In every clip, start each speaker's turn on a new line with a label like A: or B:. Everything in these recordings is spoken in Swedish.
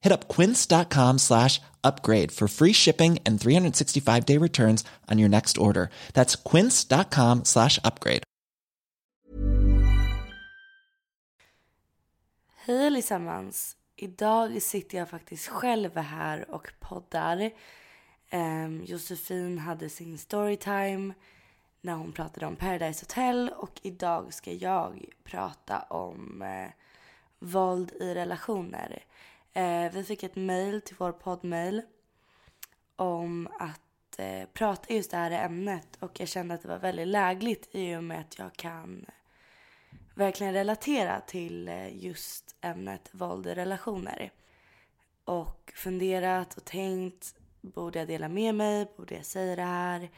A: Hit up quince.com slash upgrade for free shipping and 365 day returns on your next order. That's quince.com slash upgrade.
B: Hej allesammans! Idag sitter jag faktiskt själv här och poddar. Um, Josefin hade sin storytime när hon pratade om Paradise Hotel och idag ska jag prata om eh, våld i relationer. Eh, vi fick ett mail till vår poddmail om att eh, prata just det här ämnet och jag kände att det var väldigt lägligt i och med att jag kan verkligen relatera till eh, just ämnet våld i relationer. Och funderat och tänkt, borde jag dela med mig? Borde jag säga det här?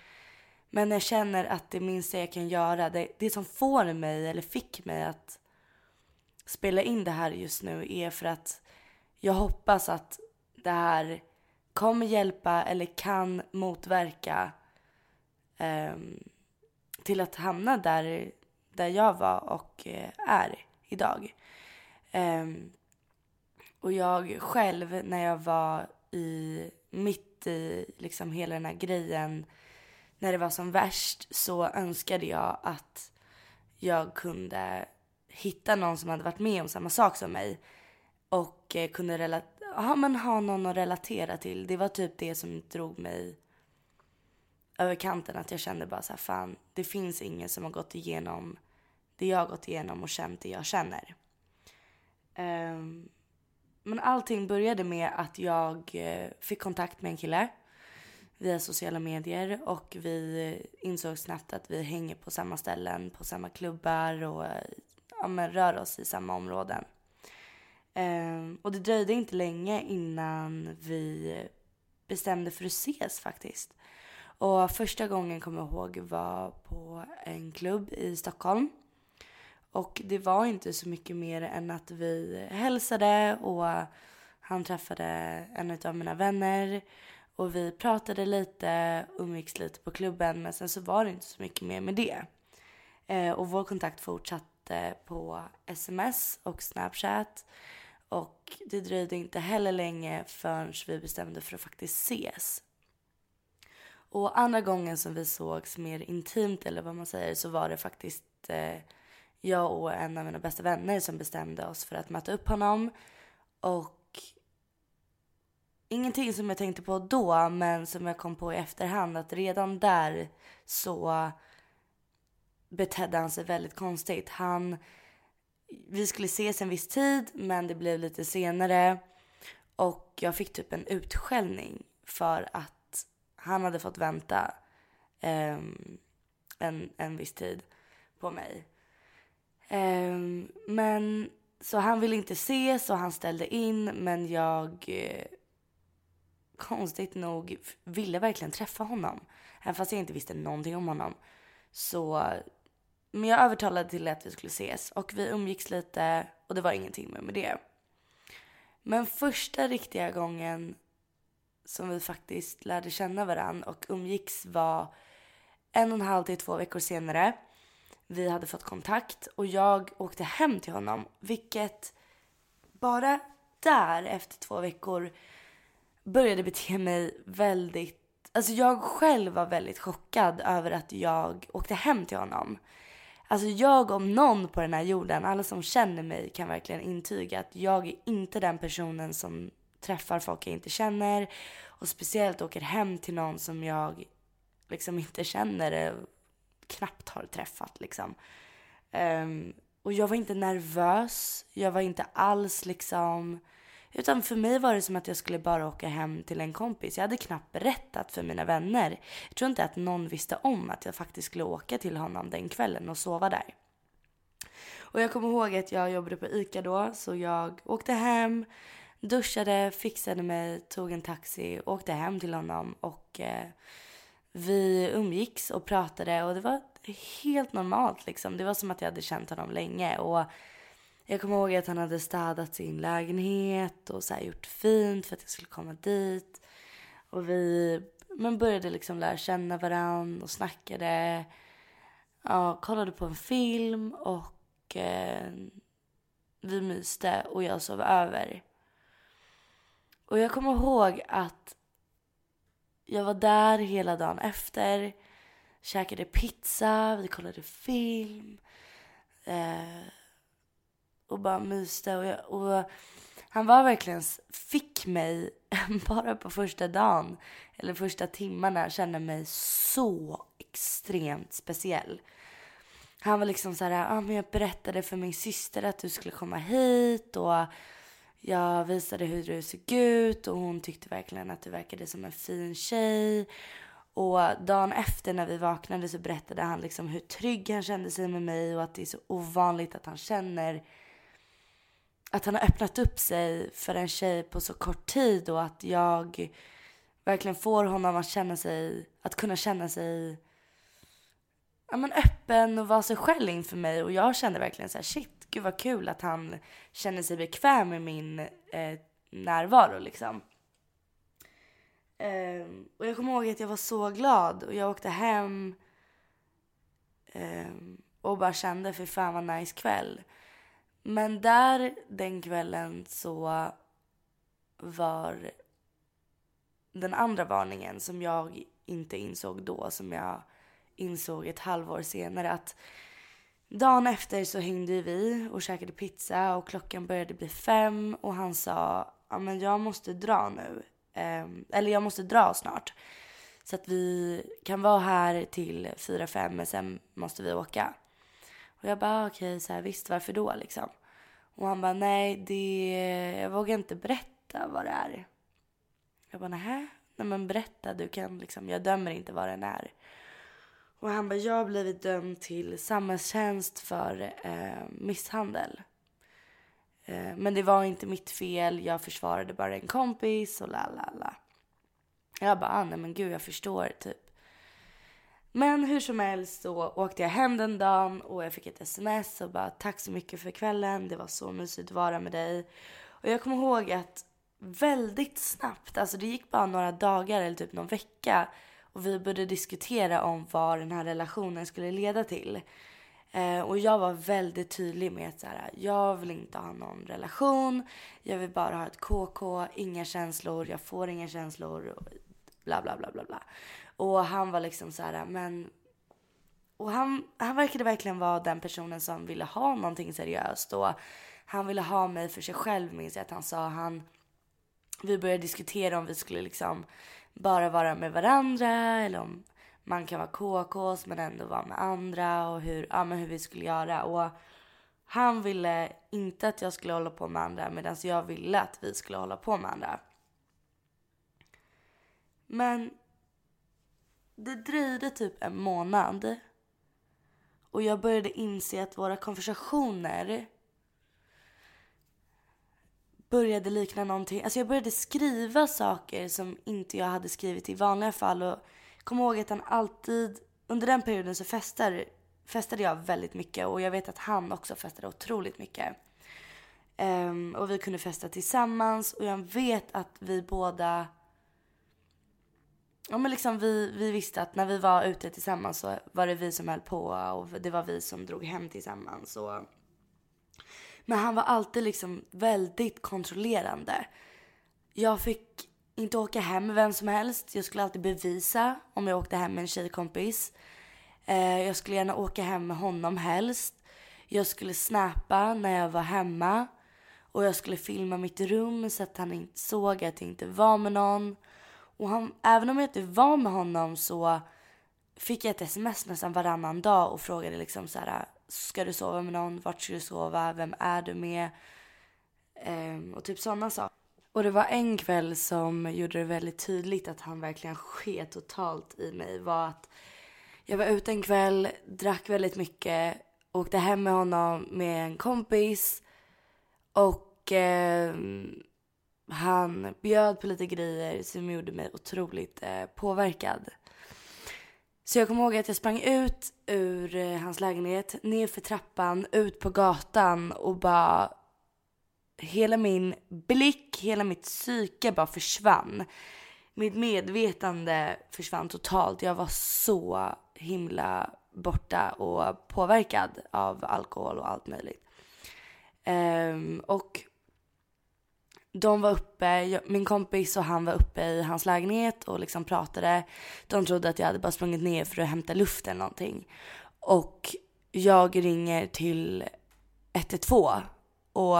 B: Men jag känner att det minsta jag kan göra, det, det som får mig eller fick mig att spela in det här just nu är för att jag hoppas att det här kommer hjälpa eller kan motverka um, till att hamna där, där jag var och eh, är idag. Um, och jag själv när jag var i mitt i liksom hela den här grejen när det var som värst så önskade jag att jag kunde hitta någon som hade varit med om samma sak som mig och eh, kunde relat- ja, men ha någon att relatera till. Det var typ det som drog mig över kanten. Att jag kände bara så här, fan, det finns ingen som har gått igenom det jag har gått igenom och känt det jag känner. Um, men allting började med att jag eh, fick kontakt med en kille via sociala medier och vi eh, insåg snabbt att vi hänger på samma ställen, på samma klubbar och eh, ja, men rör oss i samma områden. Um, och det dröjde inte länge innan vi bestämde för att ses faktiskt. Och första gången kommer jag ihåg var på en klubb i Stockholm. Och det var inte så mycket mer än att vi hälsade och han träffade en av mina vänner. Och vi pratade lite, umgicks lite på klubben men sen så var det inte så mycket mer med det. Eh, och vår kontakt fortsatte på sms och snapchat. Och det dröjde inte heller länge förrän vi bestämde för att faktiskt ses. Och andra gången som vi sågs mer intimt eller vad man säger så var det faktiskt eh, jag och en av mina bästa vänner som bestämde oss för att möta upp honom. Och ingenting som jag tänkte på då men som jag kom på i efterhand att redan där så betedde han sig väldigt konstigt. Han, vi skulle ses en viss tid men det blev lite senare och jag fick typ en utskällning för att han hade fått vänta um, en, en viss tid på mig. Um, men så han ville inte ses och han ställde in men jag eh, konstigt nog ville verkligen träffa honom. Även fast jag inte visste någonting om honom. Så, men jag övertalade till att vi skulle ses och vi umgicks lite och det var ingenting mer med det. Men första riktiga gången som vi faktiskt lärde känna varandra och umgicks var en och en halv till två veckor senare. Vi hade fått kontakt och jag åkte hem till honom, vilket bara där efter två veckor började bete mig väldigt... Alltså jag själv var väldigt chockad över att jag åkte hem till honom. Alltså jag om någon på den här jorden, alla som känner mig kan verkligen intyga att jag är inte den personen som träffar folk jag inte känner och speciellt åker hem till någon som jag liksom inte känner knappt har träffat liksom. Um, och jag var inte nervös. Jag var inte alls liksom... Utan för mig var det som att jag skulle bara åka hem till en kompis. Jag hade knappt berättat för mina vänner. Jag tror inte att någon visste om att jag faktiskt skulle åka till honom den kvällen och sova där. Och jag kommer ihåg att jag jobbade på ICA då, så jag åkte hem, duschade, fixade mig, tog en taxi, åkte hem till honom och eh, vi umgicks och pratade och det var helt normalt liksom. Det var som att jag hade känt honom länge och jag kommer ihåg att han hade städat sin lägenhet och så gjort fint för att jag skulle komma dit. Och vi men började liksom lära känna varandra och snackade. Ja, kollade på en film och eh, vi myste och jag sov över. Och jag kommer ihåg att jag var där hela dagen efter. Käkade pizza, vi kollade film. Eh, och bara myste. Och, jag, och han var verkligen, fick mig bara på första dagen, eller första timmarna, känna mig så extremt speciell. Han var liksom så här, ah, men jag berättade för min syster att du skulle komma hit och jag visade hur du såg ut och hon tyckte verkligen att du verkade som en fin tjej. Och dagen efter när vi vaknade så berättade han liksom hur trygg han kände sig med mig och att det är så ovanligt att han känner att han har öppnat upp sig för en tjej på så kort tid och att jag verkligen får honom att känna sig, att kunna känna sig ja, men öppen och vara sig själv inför mig. Och jag kände verkligen så här, shit, gud vad kul att han känner sig bekväm med min eh, närvaro liksom. Eh, och jag kommer ihåg att jag var så glad och jag åkte hem eh, och bara kände för fan vad nice kväll. Men där den kvällen så var den andra varningen som jag inte insåg då, som jag insåg ett halvår senare att dagen efter så hängde vi och käkade pizza och klockan började bli fem och han sa ja men jag måste dra nu. Um, eller jag måste dra snart. Så att vi kan vara här till fyra fem men sen måste vi åka. Och jag bara ah, okej, okay, så här, visst varför då liksom? Och han bara nej, det, jag vågar inte berätta vad det är. Jag bara nähä, nej men berätta du kan liksom, jag dömer inte vad den är. Och han bara jag har blivit dömd till samhällstjänst för eh, misshandel. Eh, men det var inte mitt fel, jag försvarade bara en kompis och la la la. Jag bara ah, nej men gud jag förstår typ. Men hur som helst så åkte jag hem den dagen och jag fick ett sms och bara tack så mycket för kvällen. Det var så mysigt att vara med dig. Och jag kommer ihåg att väldigt snabbt, alltså det gick bara några dagar eller typ någon vecka och vi började diskutera om vad den här relationen skulle leda till. Eh, och jag var väldigt tydlig med att så här, jag vill inte ha någon relation. Jag vill bara ha ett KK, inga känslor, jag får inga känslor. Bla bla bla bla bla. Och han var liksom så här, men... Och han, han verkade verkligen vara den personen som ville ha någonting seriöst. Och han ville ha mig för sig själv minns jag att han sa. Han, vi började diskutera om vi skulle liksom bara vara med varandra eller om man kan vara KKs men ändå vara med andra och hur, ja, men hur vi skulle göra. Och han ville inte att jag skulle hålla på med andra medan jag ville att vi skulle hålla på med andra. Men det dröjde typ en månad. Och jag började inse att våra konversationer började likna någonting. Alltså jag började skriva saker som inte jag hade skrivit i vanliga fall. Och kom ihåg att han alltid, under den perioden så festade, festade jag väldigt mycket. Och jag vet att han också festade otroligt mycket. Um, och vi kunde festa tillsammans. Och jag vet att vi båda Ja men liksom vi, vi visste att när vi var ute tillsammans så var det vi som höll på och det var vi som drog hem tillsammans. Och... Men han var alltid liksom väldigt kontrollerande. Jag fick inte åka hem med vem som helst. Jag skulle alltid bevisa om jag åkte hem med en tjejkompis. Eh, jag skulle gärna åka hem med honom helst. Jag skulle snappa när jag var hemma. Och jag skulle filma mitt rum så att han inte såg att jag inte var med någon. Och han, även om jag inte var med honom så fick jag ett sms nästan varannan dag och frågade liksom så här, ska du sova med någon? Vart ska du sova? Vem är du med? Ehm, och typ sådana saker. Och det var en kväll som gjorde det väldigt tydligt att han verkligen sket totalt i mig. Var att jag var ute en kväll, drack väldigt mycket, åkte hem med honom med en kompis och eh, han bjöd på lite grejer som gjorde mig otroligt eh, påverkad. Så jag kommer ihåg att jag sprang ut ur eh, hans lägenhet, ner för trappan, ut på gatan och bara hela min blick, hela mitt psyke bara försvann. Mitt medvetande försvann totalt. Jag var så himla borta och påverkad av alkohol och allt möjligt. Um, och de var uppe, min kompis och han var uppe i hans lägenhet och liksom pratade. De trodde att jag hade bara sprungit ner för att hämta luft eller någonting. Och jag ringer till 112 och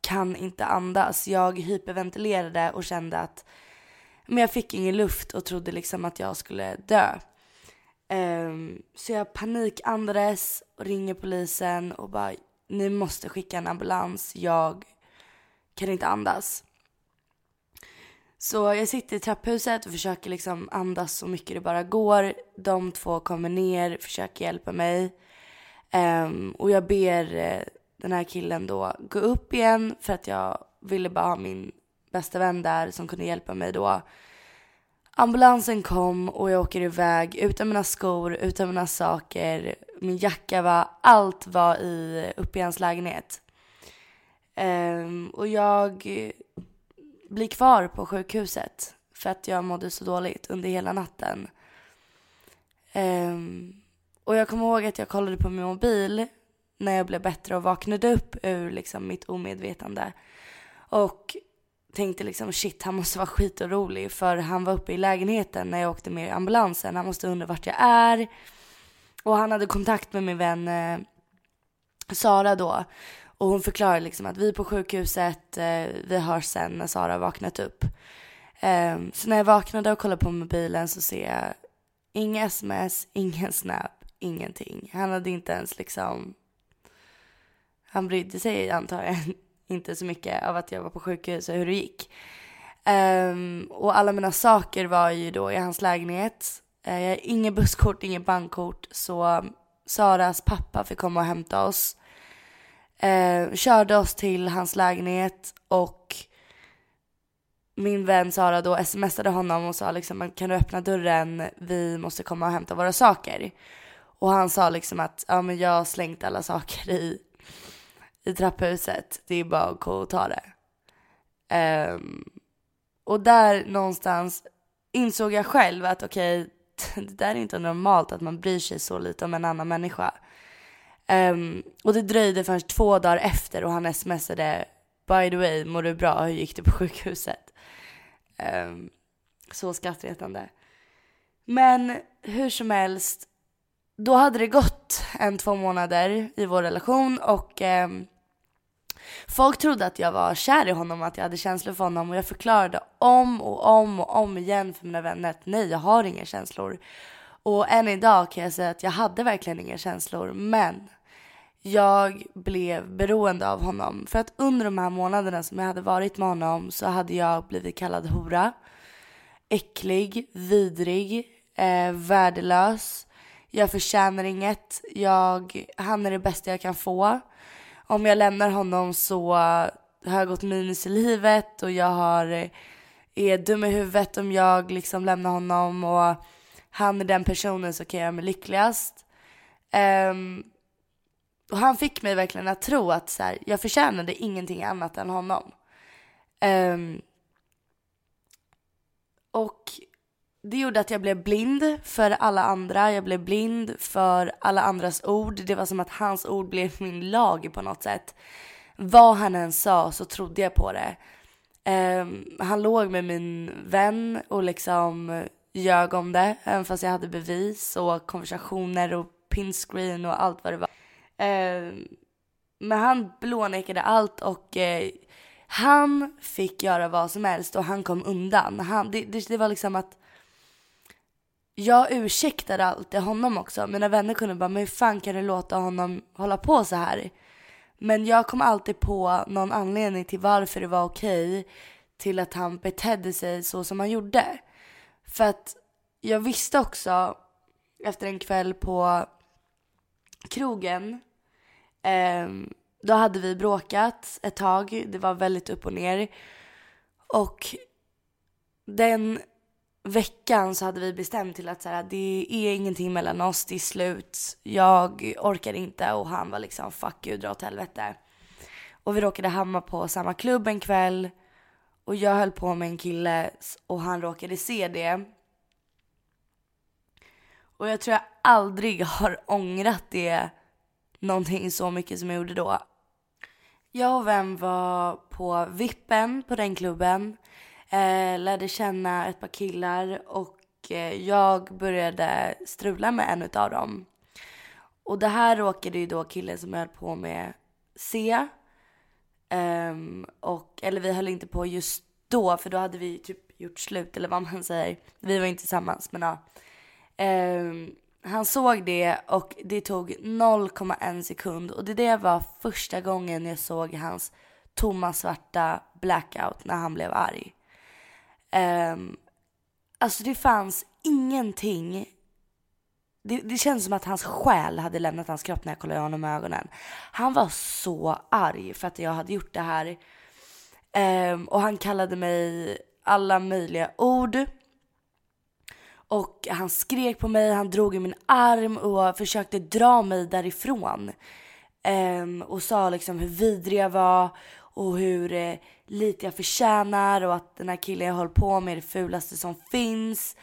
B: kan inte andas. Jag hyperventilerade och kände att men jag fick ingen luft och trodde liksom att jag skulle dö. Um, så jag panikandades och ringer polisen och bara ni måste skicka en ambulans. Jag kan inte andas. Så jag sitter i trapphuset och försöker liksom andas så mycket det bara går. De två kommer ner, försöker hjälpa mig. Um, och jag ber eh, den här killen då gå upp igen för att jag ville bara ha min bästa vän där som kunde hjälpa mig då. Ambulansen kom och jag åker iväg utan mina skor, utan mina saker. Min jacka var, allt var i, uppe i hans lägenhet. Um, och jag blir kvar på sjukhuset för att jag mådde så dåligt under hela natten. Um, och jag kommer ihåg att jag kollade på min mobil när jag blev bättre och vaknade upp ur liksom mitt omedvetande. Och tänkte liksom shit han måste vara skitorolig för han var uppe i lägenheten när jag åkte med ambulansen. Han måste undra vart jag är. Och han hade kontakt med min vän eh, Sara då. Och hon förklarade liksom att vi är på sjukhuset, eh, vi hörs sen när Sara har vaknat upp. Eh, så när jag vaknade och kollade på mobilen så ser jag inga sms, ingen snap, ingenting. Han hade inte ens liksom han brydde sig antagligen inte så mycket av att jag var på sjukhus och hur det gick. Um, och alla mina saker var ju då i hans lägenhet. Uh, jag har inget busskort, inget bankkort så Saras pappa fick komma och hämta oss. Eh, körde oss till hans lägenhet och min vän Sara då smsade honom och sa liksom kan du öppna dörren, vi måste komma och hämta våra saker. Och han sa liksom att ja men jag har slängt alla saker i i trapphuset. Det är bara att gå och ta det. Um, och där någonstans insåg jag själv att okej, okay, det där är inte normalt att man bryr sig så lite om en annan människa. Um, och det dröjde först två dagar efter och han smsade By the way, mår du bra? Hur gick det på sjukhuset? Um, så skrattretande. Men hur som helst, då hade det gått en två månader i vår relation och um, folk trodde att jag var kär i honom, att jag hade känslor för honom och jag förklarade om och om och om igen för mina vänner att nej, jag har inga känslor. Och än idag kan jag säga att jag hade verkligen inga känslor, men jag blev beroende av honom. För att under de här månaderna som jag hade varit med honom så hade jag blivit kallad hora, äcklig, vidrig, eh, värdelös jag förtjänar inget, jag, han är det bästa jag kan få. Om jag lämnar honom så har jag gått minus i livet och jag har, eh, är dum i huvudet om jag liksom lämnar honom och han är den personen som kan göra mig lyckligast. Um, och han fick mig verkligen att tro att så här, jag förtjänade ingenting annat än honom. Um, och det gjorde att jag blev blind för alla andra. Jag blev blind för alla andras ord. Det var som att hans ord blev min lag på något sätt. Vad han än sa så trodde jag på det. Um, han låg med min vän och liksom ljög om det. Även fast jag hade bevis och konversationer och pinscreen och allt vad det var. Ehm, men han blånekade allt och eh, han fick göra vad som helst och han kom undan. Han, det, det, det var liksom att jag ursäktade alltid honom också. Mina vänner kunde bara, men hur fan kan du låta honom hålla på så här? Men jag kom alltid på någon anledning till varför det var okej till att han betedde sig så som han gjorde. För att jag visste också efter en kväll på krogen, Ehm, då hade vi bråkat ett tag, det var väldigt upp och ner. Och den veckan så hade vi bestämt till att så här, det är ingenting mellan oss, det är slut. Jag orkar inte och han var liksom fuck you, dra åt helvete. Och vi råkade hamna på samma klubb en kväll och jag höll på med en kille och han råkade se det. Och jag tror jag aldrig har ångrat det någonting så mycket som jag gjorde då. Jag och vem var på vippen på den klubben eh, lärde känna ett par killar och eh, jag började strula med en av dem. Och det här råkade ju då killen som jag höll på med se. Um, och, eller vi höll inte på just då för då hade vi typ gjort slut eller vad man säger. Vi var inte tillsammans men ja. Um, han såg det och det tog 0,1 sekund och det där var första gången jag såg hans tomma svarta blackout när han blev arg. Um, alltså det fanns ingenting. Det, det känns som att hans själ hade lämnat hans kropp när jag kollade honom i ögonen. Han var så arg för att jag hade gjort det här. Um, och han kallade mig alla möjliga ord. Och han skrek på mig, han drog i min arm och försökte dra mig därifrån. Um, och sa liksom hur vidrig jag var och hur eh, lite jag förtjänar och att den här killen jag håller på med är det fulaste som finns.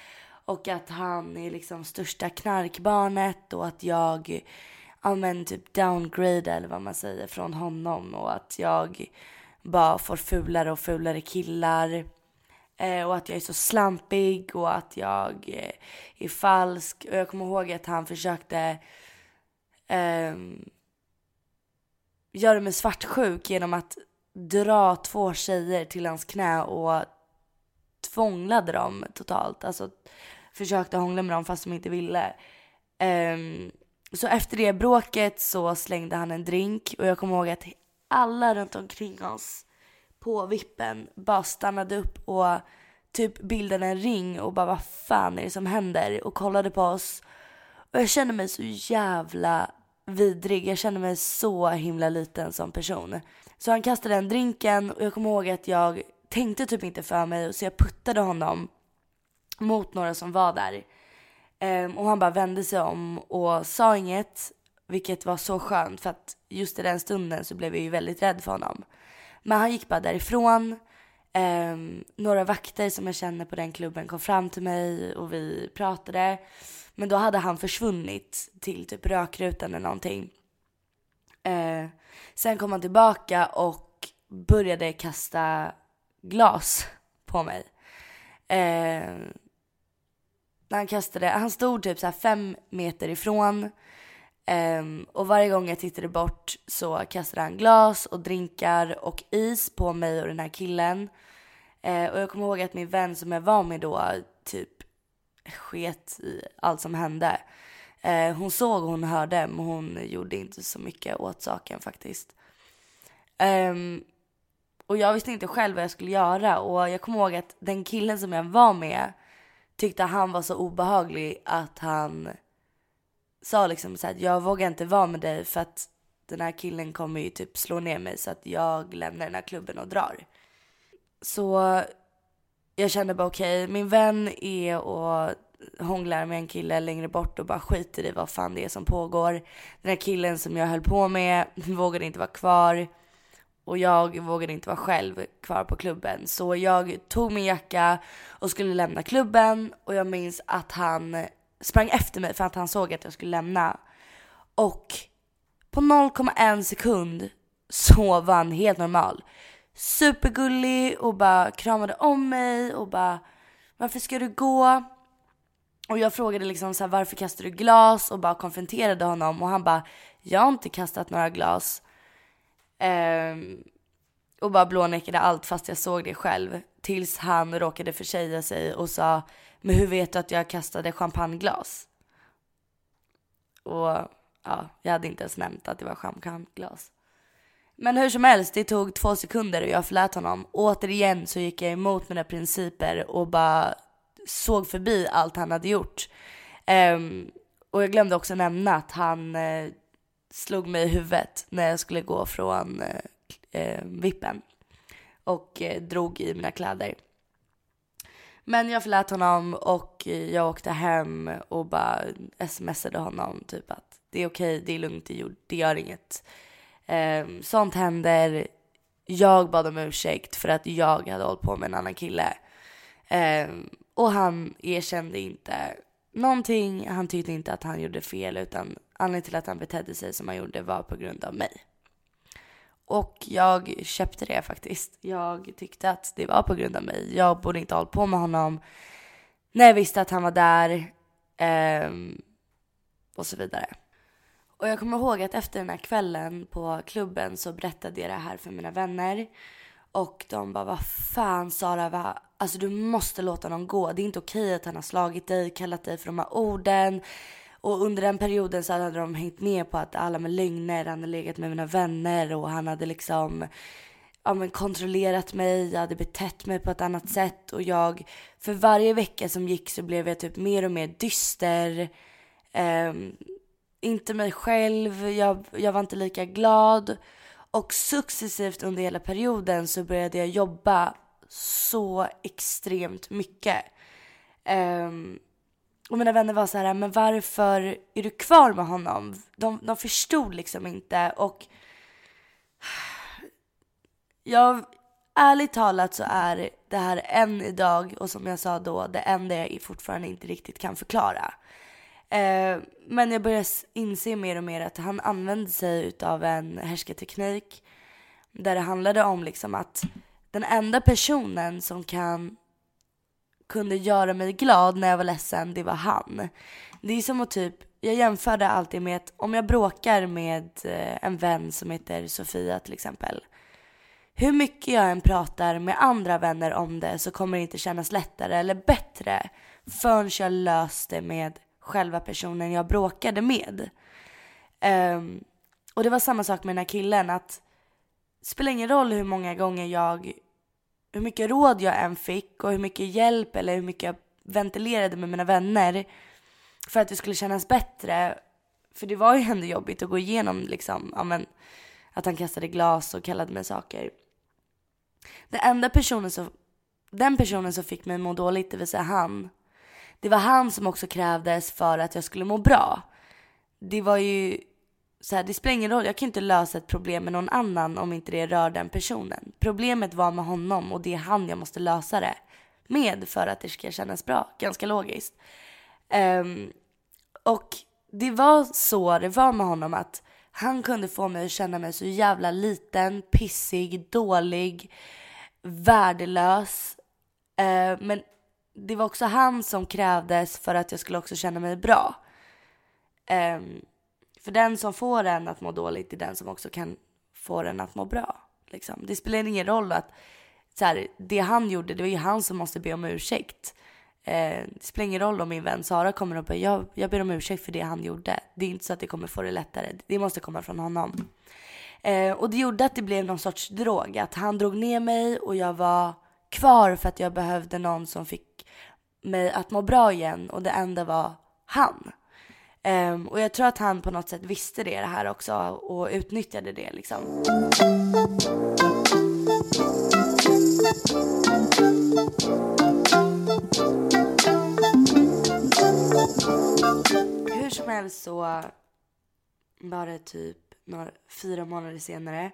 B: Och att han är liksom största knarkbarnet och att jag, ja men typ downgrade eller vad man säger från honom och att jag bara får fulare och fulare killar. Eh, och att jag är så slampig och att jag eh, är falsk. Och jag kommer ihåg att han försökte um, göra mig svartsjuk genom att dra två tjejer till hans knä och tvånglade dem totalt. Alltså försökte hångla med dem fast de inte ville. Um, så efter det bråket så slängde han en drink och jag kommer ihåg att alla runt omkring oss på vippen bara stannade upp och typ bildade en ring och bara vad fan är det som händer och kollade på oss. Och jag kände mig så jävla vidrig. Jag kände mig så himla liten som person. Så han kastade den drinken och jag kommer ihåg att jag tänkte typ inte för mig så jag puttade honom mot några som var där. Um, och han bara vände sig om och sa inget, vilket var så skönt för att just i den stunden så blev jag ju väldigt rädd för honom. Men han gick bara därifrån. Um, några vakter som jag känner på den klubben kom fram till mig och vi pratade. Men då hade han försvunnit till typ rökrutan eller någonting. Uh, sen kom han tillbaka och började kasta glas på mig. Uh, han kastade, han stod typ så fem meter ifrån. Um, och varje gång jag tittade bort så kastade han glas och drinkar och is på mig och den här killen. Uh, och jag kommer ihåg att min vän som jag var med då typ sket i allt som hände. Uh, hon såg och hon hörde men hon gjorde inte så mycket åt saken faktiskt. Um, och jag visste inte själv vad jag skulle göra och jag kommer ihåg att den killen som jag var med tyckte han var så obehaglig att han sa liksom så att jag vågar inte vara med dig för att den här killen kommer ju typ slå ner mig så att jag lämnar den här klubben och drar. Så jag kände bara okej, okay, min vän är och hånglar med en kille längre bort och bara skiter i vad fan det är som pågår. Den här killen som jag höll på med vågade inte vara kvar och jag vågade inte vara själv kvar på klubben. Så jag tog min jacka och skulle lämna klubben och jag minns att han sprang efter mig för att han såg att jag skulle lämna. Och på 0,1 sekund så var han helt normal. Supergullig och bara kramade om mig och bara varför ska du gå? Och jag frågade liksom så här, varför kastar du glas? Och bara konfronterade honom och han bara jag har inte kastat några glas. Um, och bara blånekade allt fast jag såg det själv. Tills han råkade försäga sig och sa men hur vet du att jag kastade champagneglas? Och ja, jag hade inte ens nämnt att det var champagneglas. Men hur som helst, det tog två sekunder och jag förlät honom. Återigen så gick jag emot mina principer och bara såg förbi allt han hade gjort. Um, och jag glömde också nämna att han uh, slog mig i huvudet när jag skulle gå från uh, uh, vippen och drog i mina kläder. Men jag förlät honom och jag åkte hem och bara smsade honom typ att det är okej, det är lugnt, det gör inget. Um, sånt händer. Jag bad om ursäkt för att jag hade hållit på med en annan kille. Um, och han erkände inte någonting. Han tyckte inte att han gjorde fel utan anledningen till att han betedde sig som han gjorde var på grund av mig. Och jag köpte det faktiskt. Jag tyckte att det var på grund av mig. Jag borde inte ha hållit på med honom när jag visste att han var där. Um, och så vidare. Och jag kommer ihåg att efter den här kvällen på klubben så berättade jag det här för mina vänner. Och de bara, vad fan Sara, va? alltså du måste låta honom gå. Det är inte okej att han har slagit dig, kallat dig för de här orden. Och under den perioden så hade de hängt med på att alla med lögner, han hade legat med mina vänner och han hade liksom ja, men kontrollerat mig, jag hade betett mig på ett annat sätt och jag, för varje vecka som gick så blev jag typ mer och mer dyster. Um, inte mig själv, jag, jag var inte lika glad. Och successivt under hela perioden så började jag jobba så extremt mycket. Um, och mina vänner var så här, men varför är du kvar med honom? De, de förstod liksom inte och jag, ärligt talat så är det här än idag och som jag sa då, det enda jag fortfarande inte riktigt kan förklara. Eh, men jag börjar inse mer och mer att han använde sig av en härskarteknik där det handlade om liksom att den enda personen som kan kunde göra mig glad när jag var ledsen, det var han. Det är som att typ, jag jämförde alltid med att om jag bråkar med eh, en vän som heter Sofia till exempel. Hur mycket jag än pratar med andra vänner om det så kommer det inte kännas lättare eller bättre förrän jag löst det med själva personen jag bråkade med. Um, och det var samma sak med den här killen att det spelar ingen roll hur många gånger jag, hur mycket råd jag än fick och hur mycket hjälp eller hur mycket jag ventilerade med mina vänner för att det skulle kännas bättre. För det var ju ändå jobbigt att gå igenom liksom, ja men, att han kastade glas och kallade mig saker. Den enda personen som, den personen som fick mig att må dåligt, det vill säga han, det var han som också krävdes för att jag skulle må bra. Det var ju så här, det spelar ingen roll, jag kan inte lösa ett problem med någon annan om inte det rör den personen. Problemet var med honom och det är han jag måste lösa det med för att det ska kännas bra. Ganska logiskt. Um, och det var så det var med honom att han kunde få mig att känna mig så jävla liten, pissig, dålig, värdelös. Uh, men det var också han som krävdes för att jag skulle också känna mig bra. Um, för den som får en att må dåligt är den som också kan få en att må bra. Liksom. Det spelar ingen roll att så här, det han gjorde, det var ju han som måste be om ursäkt. Eh, det spelar ingen roll om min vän Sara kommer och bara, jag, jag ber om ursäkt för det han gjorde. Det är inte så att det kommer få det lättare. Det måste komma från honom. Eh, och det gjorde att det blev någon sorts drog. Att han drog ner mig och jag var kvar för att jag behövde någon som fick mig att må bra igen och det enda var han. Um, och jag tror att han på något sätt visste det, det här också och utnyttjade det liksom. Hur som helst så var det typ några, fyra månader senare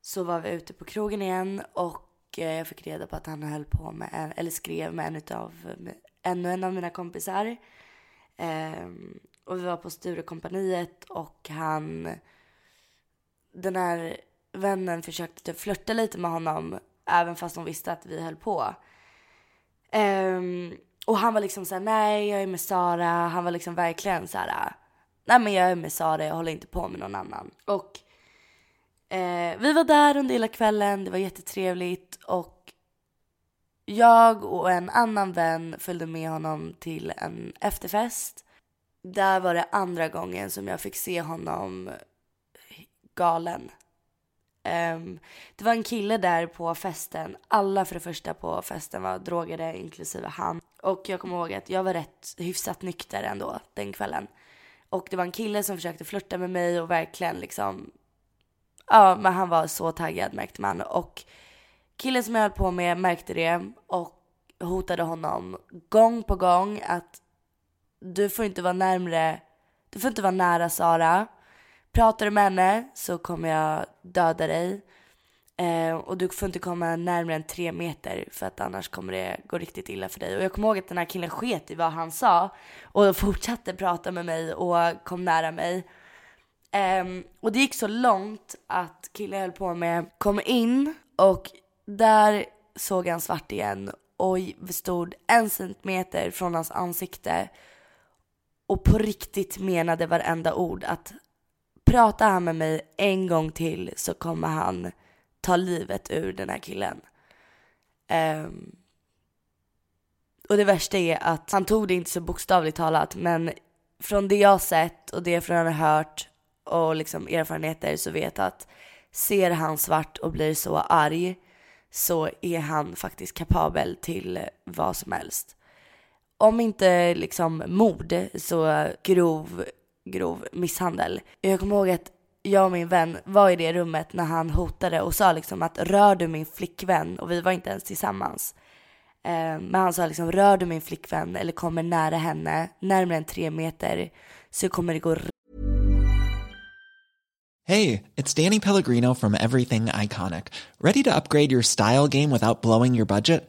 B: så var vi ute på krogen igen och eh, jag fick reda på att han höll på med, en, eller skrev med en utav, med ännu en av mina kompisar. Um, och vi var på Sturekompaniet och han, den här vännen försökte typ flörta lite med honom även fast hon visste att vi höll på. Um, och han var liksom såhär, nej jag är med Sara. Han var liksom verkligen såhär, nej men jag är med Sara, jag håller inte på med någon annan. Och Eh, vi var där under hela kvällen, det var jättetrevligt och jag och en annan vän följde med honom till en efterfest. Där var det andra gången som jag fick se honom galen. Um, det var en kille där på festen. Alla för det första på festen var drogade, inklusive han. Och jag kommer ihåg att jag var rätt hyfsat nykter ändå den kvällen. Och det var en kille som försökte flirta med mig och verkligen liksom... Ja, men han var så taggad märkte man. Och killen som jag höll på med märkte det och hotade honom gång på gång att du får inte vara närmre, du får inte vara nära Sara. Pratar du med henne så kommer jag döda dig. Eh, och du får inte komma närmare än tre meter för att annars kommer det gå riktigt illa för dig. Och jag kommer ihåg att den här killen sket i vad han sa och fortsatte prata med mig och kom nära mig. Eh, och det gick så långt att killen jag höll på med kom in och där såg han svart igen och stod en centimeter från hans ansikte och på riktigt menade varenda ord att pratar han med mig en gång till så kommer han ta livet ur den här killen. Um, och det värsta är att han tog det inte så bokstavligt talat men från det jag sett och det från jag har hört och liksom erfarenheter så vet jag att ser han svart och blir så arg så är han faktiskt kapabel till vad som helst. Om inte liksom mord så grov, grov misshandel. Jag kommer ihåg att jag och min vän var i det rummet när han hotade och sa liksom att rör du min flickvän och vi var inte ens tillsammans. Eh, men han sa liksom rör du min flickvän eller kommer nära henne, närmare än tre meter så kommer det gå
A: Hej, det är Danny Pellegrino from Everything Iconic. Ready to upgrade your style game without blowing your budget?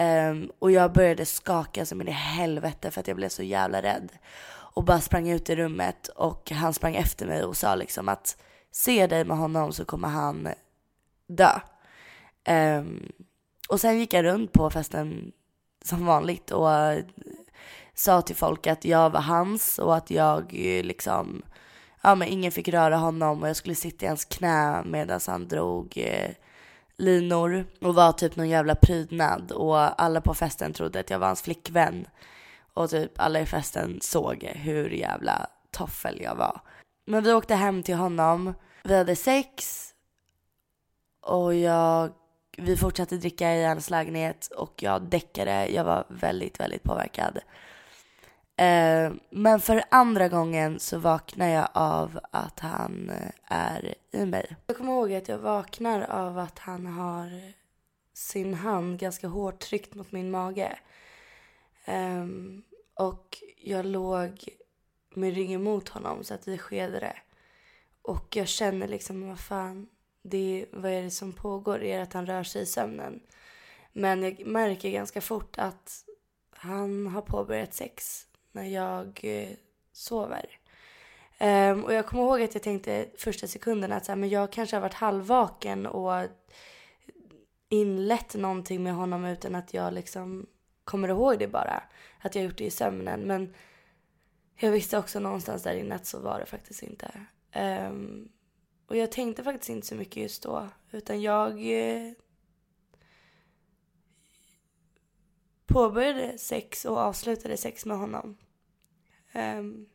B: Um, och jag började skaka som in i helvete för att jag blev så jävla rädd. Och bara sprang ut i rummet och han sprang efter mig och sa liksom att se dig med honom så kommer han dö. Um, och sen gick jag runt på festen som vanligt och eh, sa till folk att jag var hans och att jag eh, liksom, ja men ingen fick röra honom och jag skulle sitta i hans knä medan han drog eh, linor och var typ någon jävla prydnad och alla på festen trodde att jag var hans flickvän. Och typ alla i festen såg hur jävla toffel jag var. Men vi åkte hem till honom, vi hade sex och jag, vi fortsatte dricka i hans lägenhet och jag däckade. Jag var väldigt, väldigt påverkad. Eh, men för andra gången så vaknar jag av att han eh, är i mig. Jag kommer ihåg att jag vaknar av att han har sin hand ganska hårt tryckt mot min mage. Um, och jag låg med ryggen mot honom så att vi skedade. Och jag känner liksom, vad fan, det, vad är det som pågår? Är det att han rör sig i sömnen? Men jag märker ganska fort att han har påbörjat sex när jag eh, sover. Um, och jag kommer ihåg att jag tänkte första sekunden att så här, men jag kanske har varit halvvaken och inlett någonting med honom utan att jag liksom kommer ihåg det bara. Att jag gjort det i sömnen. Men jag visste också någonstans där inne att så var det faktiskt inte. Um, och jag tänkte faktiskt inte så mycket just då. Utan jag eh, påbörjade sex och avslutade sex med honom. Um,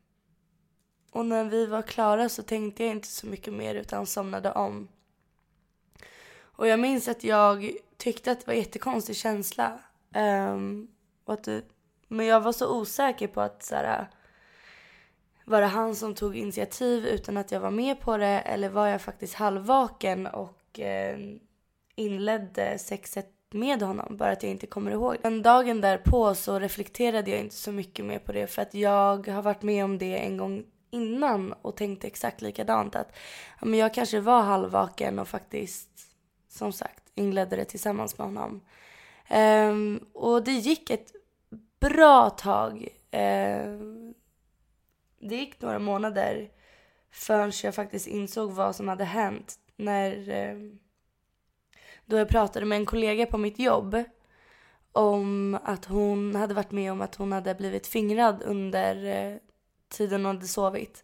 B: och när vi var klara så tänkte jag inte så mycket mer utan somnade om. Och jag minns att jag tyckte att det var en jättekonstig känsla. Um, och att det, men jag var så osäker på att så här, var det han som tog initiativ utan att jag var med på det eller var jag faktiskt halvvaken och eh, inledde sexet med honom, bara att jag inte kommer ihåg. Men dagen därpå så reflekterade jag inte så mycket mer på det för att jag har varit med om det en gång innan och tänkte exakt likadant att ja, men jag kanske var halvvaken och faktiskt som sagt inledde det tillsammans med honom. Um, och det gick ett bra tag. Uh, det gick några månader förrän jag faktiskt insåg vad som hade hänt när uh, då jag pratade med en kollega på mitt jobb om att hon hade varit med om att hon hade blivit fingrad under eh, tiden hon hade sovit.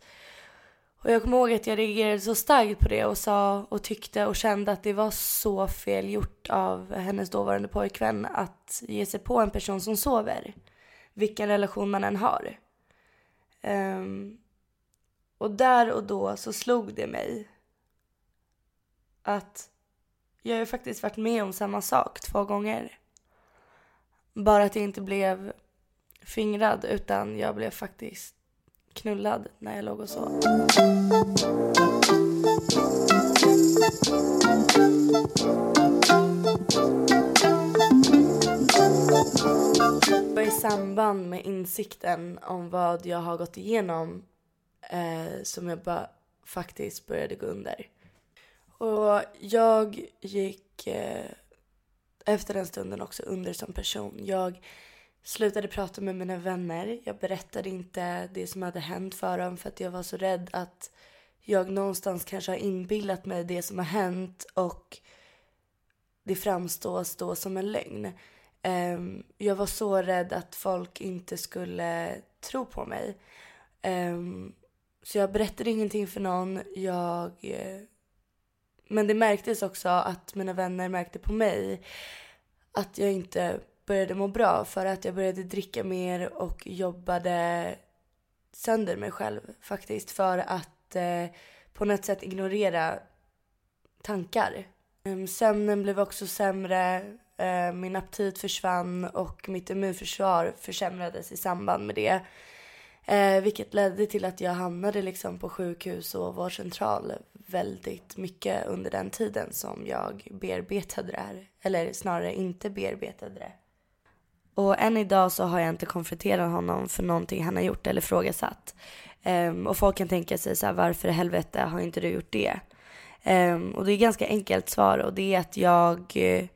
B: Och jag kommer ihåg att jag reagerade så starkt på det och sa och tyckte och kände att det var så fel gjort av hennes dåvarande pojkvän att ge sig på en person som sover. Vilken relation man än har. Um, och där och då så slog det mig att jag har ju faktiskt varit med om samma sak två gånger. Bara att jag inte blev fingrad utan jag blev faktiskt knullad när jag låg och sov. I samband med insikten om vad jag har gått igenom eh, som jag bara faktiskt började gå under. Och jag gick eh, efter den stunden också under som person. Jag slutade prata med mina vänner. Jag berättade inte det som hade hänt för dem för att jag var så rädd att jag någonstans kanske har inbillat mig det som har hänt och det framstås då som en lögn. Um, jag var så rädd att folk inte skulle tro på mig. Um, så jag berättade ingenting för någon. Jag... Eh, men det märktes också att mina vänner märkte på mig att jag inte började må bra för att jag började dricka mer och jobbade sönder mig själv faktiskt för att eh, på något sätt ignorera tankar. Ehm, sömnen blev också sämre, eh, min aptit försvann och mitt immunförsvar försämrades i samband med det. Eh, vilket ledde till att jag hamnade liksom på sjukhus och vårdcentral väldigt mycket under den tiden som jag bearbetade det här. Eller snarare inte bearbetade det. Och än idag så har jag inte konfronterat honom för någonting han har gjort eller frågasatt. Um, och folk kan tänka sig så här, varför i helvete har inte du gjort det? Um, och det är ganska enkelt svar och det är att jag... Uh,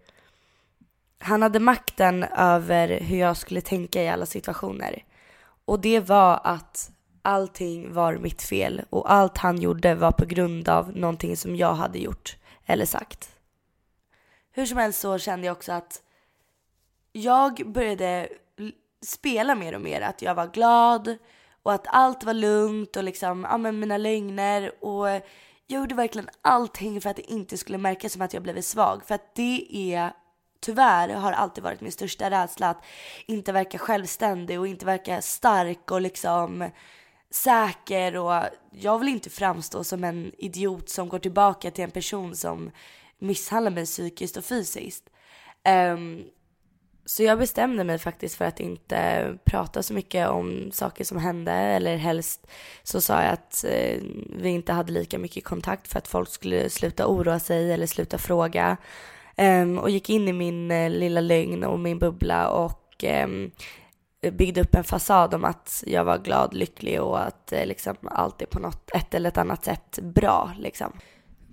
B: han hade makten över hur jag skulle tänka i alla situationer. Och det var att allting var mitt fel och allt han gjorde var på grund av någonting som jag hade gjort eller sagt. Hur som helst så kände jag också att jag började spela mer och mer att jag var glad och att allt var lugnt och liksom, ja men mina lögner och jag gjorde verkligen allting för att det inte skulle märkas som att jag blivit svag för att det är tyvärr har alltid varit min största rädsla att inte verka självständig och inte verka stark och liksom säker och jag vill inte framstå som en idiot som går tillbaka till en person som misshandlar mig psykiskt och fysiskt. Um, så jag bestämde mig faktiskt för att inte prata så mycket om saker som hände eller helst så sa jag att eh, vi inte hade lika mycket kontakt för att folk skulle sluta oroa sig eller sluta fråga. Ehm, och gick in i min eh, lilla lögn och min bubbla och ehm, byggde upp en fasad om att jag var glad, lycklig och att eh, liksom, allt är på något ett eller ett annat sätt bra. Liksom.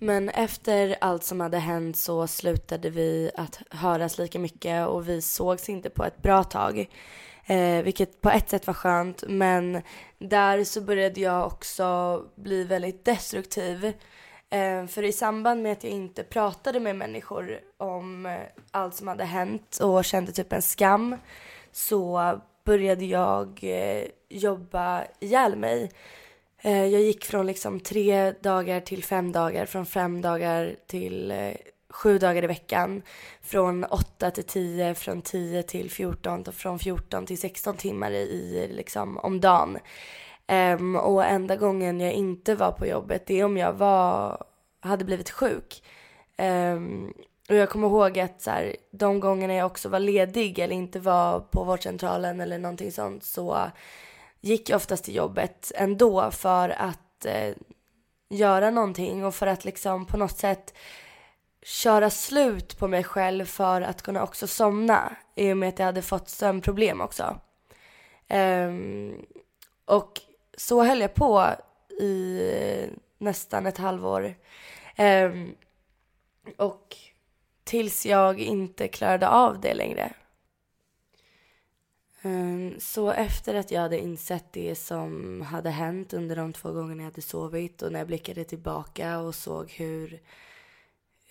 B: Men efter allt som hade hänt så slutade vi att höras lika mycket och vi sågs inte på ett bra tag. Eh, vilket på ett sätt var skönt men där så började jag också bli väldigt destruktiv. Eh, för i samband med att jag inte pratade med människor om eh, allt som hade hänt och kände typ en skam så började jag eh, jobba ihjäl mig. Jag gick från liksom tre dagar till fem dagar, från fem dagar till sju dagar i veckan. Från åtta till tio, från tio till fjorton och från fjorton till sexton timmar i, liksom, om dagen. Um, och enda gången jag inte var på jobbet det är om jag var, hade blivit sjuk. Um, och jag kommer ihåg att så här, de gångerna jag också var ledig eller inte var på vårdcentralen eller någonting sånt så gick jag oftast till jobbet ändå för att eh, göra någonting och för att liksom på något sätt köra slut på mig själv för att kunna också somna i och med att jag hade fått sömnproblem också. Um, och så höll jag på i nästan ett halvår. Um, och tills jag inte klarade av det längre. Um, så efter att jag hade insett det som hade hänt under de två gångerna jag hade sovit och när jag blickade tillbaka och såg hur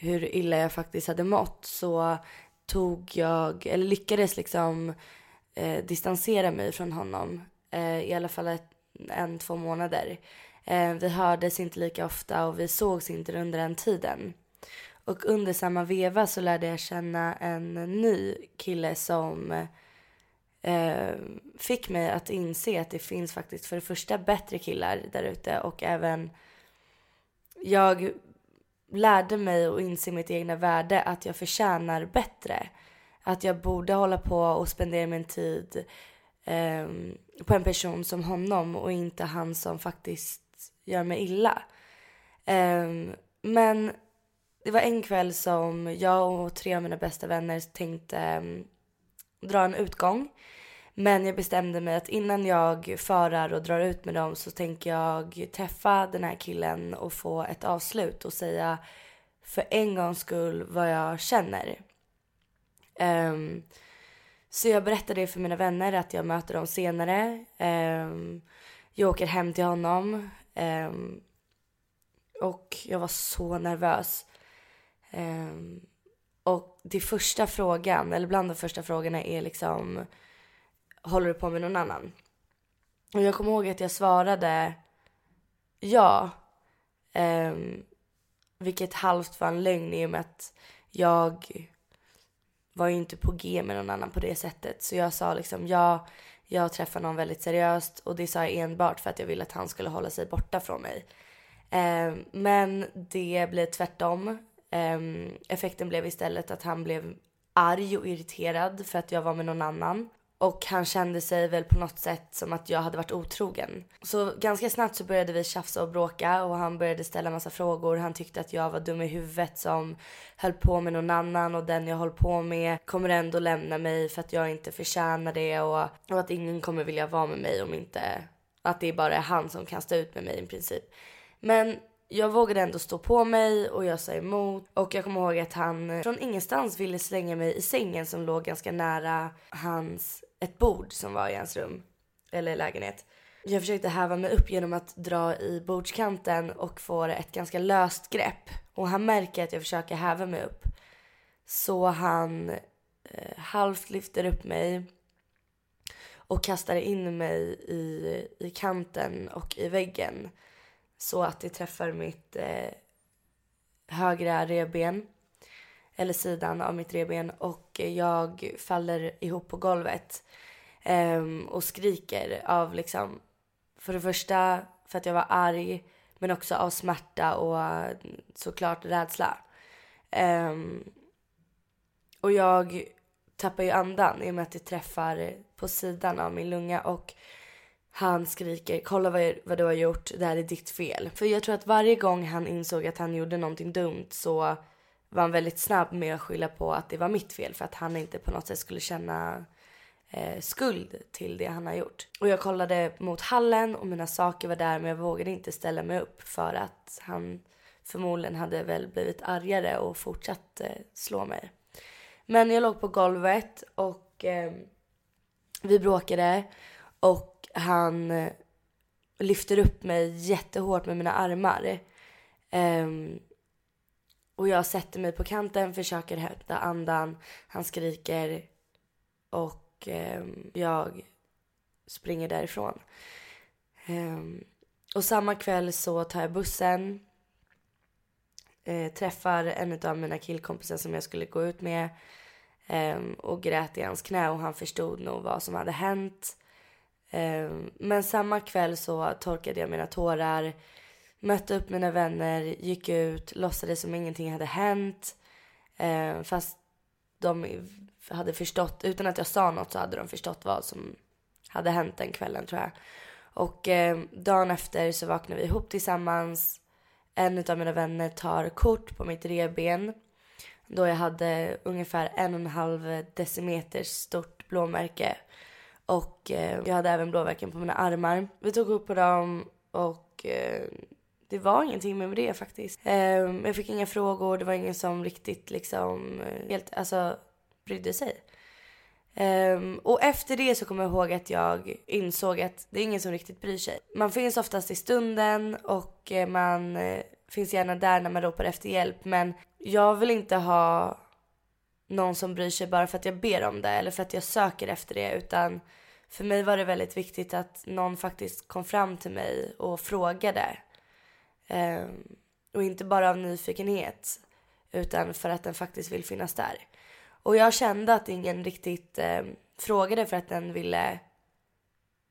B: hur illa jag faktiskt hade mått så tog jag, eller lyckades liksom eh, distansera mig från honom eh, i alla fall ett, en, två månader. Eh, vi hördes inte lika ofta och vi sågs inte under den tiden. Och under samma veva så lärde jag känna en ny kille som eh, fick mig att inse att det finns faktiskt för det första bättre killar där ute och även jag lärde mig att inse mitt egna värde, att jag förtjänar bättre. Att jag borde hålla på och spendera min tid eh, på en person som honom och inte han som faktiskt gör mig illa. Um, men det var en kväll som jag och tre av mina bästa vänner tänkte um, dra en utgång. Men jag bestämde mig att innan jag förar och drar ut med dem så tänker jag träffa den här killen och få ett avslut och säga för en gångs skull vad jag känner. Um, så jag berättade det för mina vänner att jag möter dem senare. Um, jag åker hem till honom. Um, och jag var så nervös. Ehm, och det första frågan, eller bland de första frågorna är liksom håller du på med någon annan? Och jag kommer ihåg att jag svarade ja. Um, vilket halvt var en lögn i och med att jag var ju inte på G med någon annan på det sättet. Så jag sa liksom ja, jag träffar någon väldigt seriöst och det sa jag enbart för att jag ville att han skulle hålla sig borta från mig. Eh, men det blev tvärtom. Eh, effekten blev istället att han blev arg och irriterad för att jag var med någon annan. Och han kände sig väl på något sätt som att jag hade varit otrogen. Så ganska snabbt så började vi tjafsa och bråka och han började ställa massa frågor. Han tyckte att jag var dum i huvudet som höll på med någon annan och den jag höll på med kommer ändå lämna mig för att jag inte förtjänar det och, och att ingen kommer vilja vara med mig om inte att det bara är han som kan stå ut med mig i princip. Men jag vågade ändå stå på mig och jag sa emot. Och jag kommer ihåg att han från ingenstans ville slänga mig i sängen som låg ganska nära hans, ett bord som var i hans rum. Eller lägenhet. Jag försökte häva mig upp genom att dra i bordskanten och få ett ganska löst grepp. Och han märker att jag försöker häva mig upp. Så han eh, halvt lyfter upp mig och kastar in mig i, i kanten och i väggen så att det träffar mitt eh, högra revben eller sidan av mitt revben och jag faller ihop på golvet um, och skriker av liksom för det första för att jag var arg men också av smärta och mm, såklart rädsla. Um, och jag tappar ju andan i och med att det träffar på sidan av min lunga och han skriker kolla vad, vad du har gjort, det här är ditt fel. För jag tror att varje gång han insåg att han gjorde någonting dumt så var han väldigt snabb med att skylla på att det var mitt fel för att han inte på något sätt skulle känna eh, skuld till det han har gjort. Och jag kollade mot hallen och mina saker var där men jag vågade inte ställa mig upp för att han förmodligen hade väl blivit argare och fortsatt eh, slå mig. Men jag låg på golvet och eh, Vi bråkade och han eh, lyfter upp mig jättehårt med mina armar. Um, och jag sätter mig på kanten, försöker hämta andan. Han skriker och eh, jag springer därifrån. Eh, och samma kväll så tar jag bussen. Eh, träffar en av mina killkompisar som jag skulle gå ut med. Um, och grät i hans knä och han förstod nog vad som hade hänt. Ehm, men samma kväll så torkade jag mina tårar, mötte upp mina vänner, gick ut, låtsades som ingenting hade hänt. Eh, fast de hade förstått, utan att jag sa något så hade de förstått vad som hade hänt den kvällen tror jag. Och eh, dagen efter så vaknade vi ihop tillsammans. En av mina vänner tar kort på mitt revben då jag hade ungefär en och en halv decimeter stort blåmärke. Och eh, jag hade även blåmärken på mina armar. Vi tog upp på dem och eh, det var ingenting med det faktiskt. Eh, jag fick inga frågor, det var ingen som riktigt liksom eh, helt, alltså brydde sig. Um, och efter det så kommer jag ihåg att jag insåg att det är ingen som riktigt bryr sig. Man finns oftast i stunden och eh, man eh, finns gärna där när man ropar efter hjälp. Men jag vill inte ha någon som bryr sig bara för att jag ber om det eller för att jag söker efter det. Utan för mig var det väldigt viktigt att någon faktiskt kom fram till mig och frågade. Um, och inte bara av nyfikenhet utan för att den faktiskt vill finnas där. Och jag kände att ingen riktigt eh, frågade för att den ville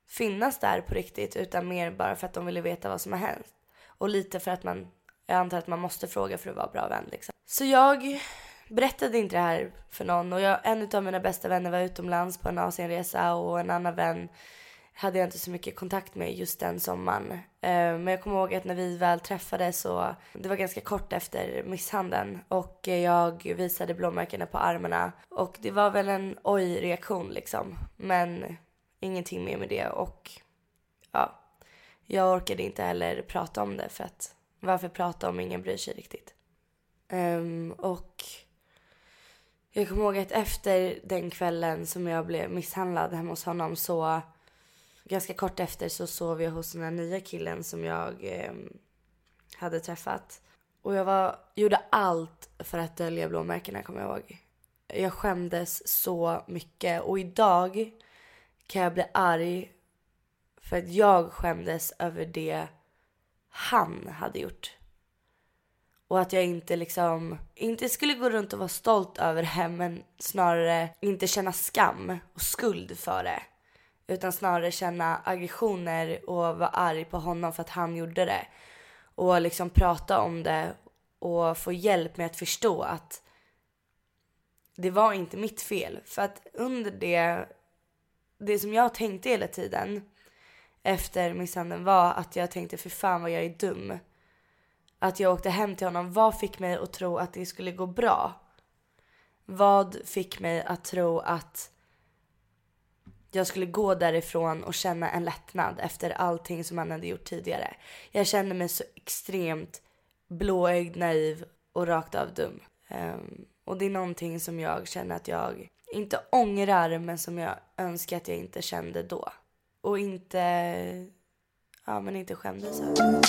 B: finnas där på riktigt utan mer bara för att de ville veta vad som har hänt. Och lite för att man, jag antar att man måste fråga för att vara bra vän liksom. Så jag berättade inte det här för någon och jag, en av mina bästa vänner var utomlands på en Asienresa och en annan vän hade jag inte så mycket kontakt med just den sommaren. Eh, men jag kommer ihåg att när vi väl träffades så, det var ganska kort efter misshandeln och jag visade blåmärkena på armarna och det var väl en oj-reaktion liksom. Men ingenting mer med det och ja, jag orkade inte heller prata om det för att varför prata om ingen bryr sig riktigt. Um, och jag kommer ihåg att efter den kvällen som jag blev misshandlad hemma hos honom så ganska kort efter så sov jag hos den här nya killen som jag eh, hade träffat. Och jag var, gjorde allt för att dölja blåmärkena kommer jag ihåg. Jag skämdes så mycket och idag kan jag bli arg för att jag skämdes över det han hade gjort. Och att jag inte liksom, inte skulle gå runt och vara stolt över det men snarare inte känna skam och skuld för det. Utan snarare känna aggressioner och vara arg på honom för att han gjorde det. Och liksom prata om det och få hjälp med att förstå att det var inte mitt fel. För att under det, det som jag tänkte hela tiden efter misshandeln var att jag tänkte för fan vad jag är dum. Att jag åkte hem till honom. Vad fick mig att tro att det skulle gå bra? Vad fick mig att tro att jag skulle gå därifrån och känna en lättnad efter allting som han hade gjort tidigare. Jag kände mig så extremt blåögd, naiv och rakt av dum. Um, och det är någonting som jag känner att jag inte ångrar men som jag önskar att jag inte kände då. Och inte, ja men inte skämdes över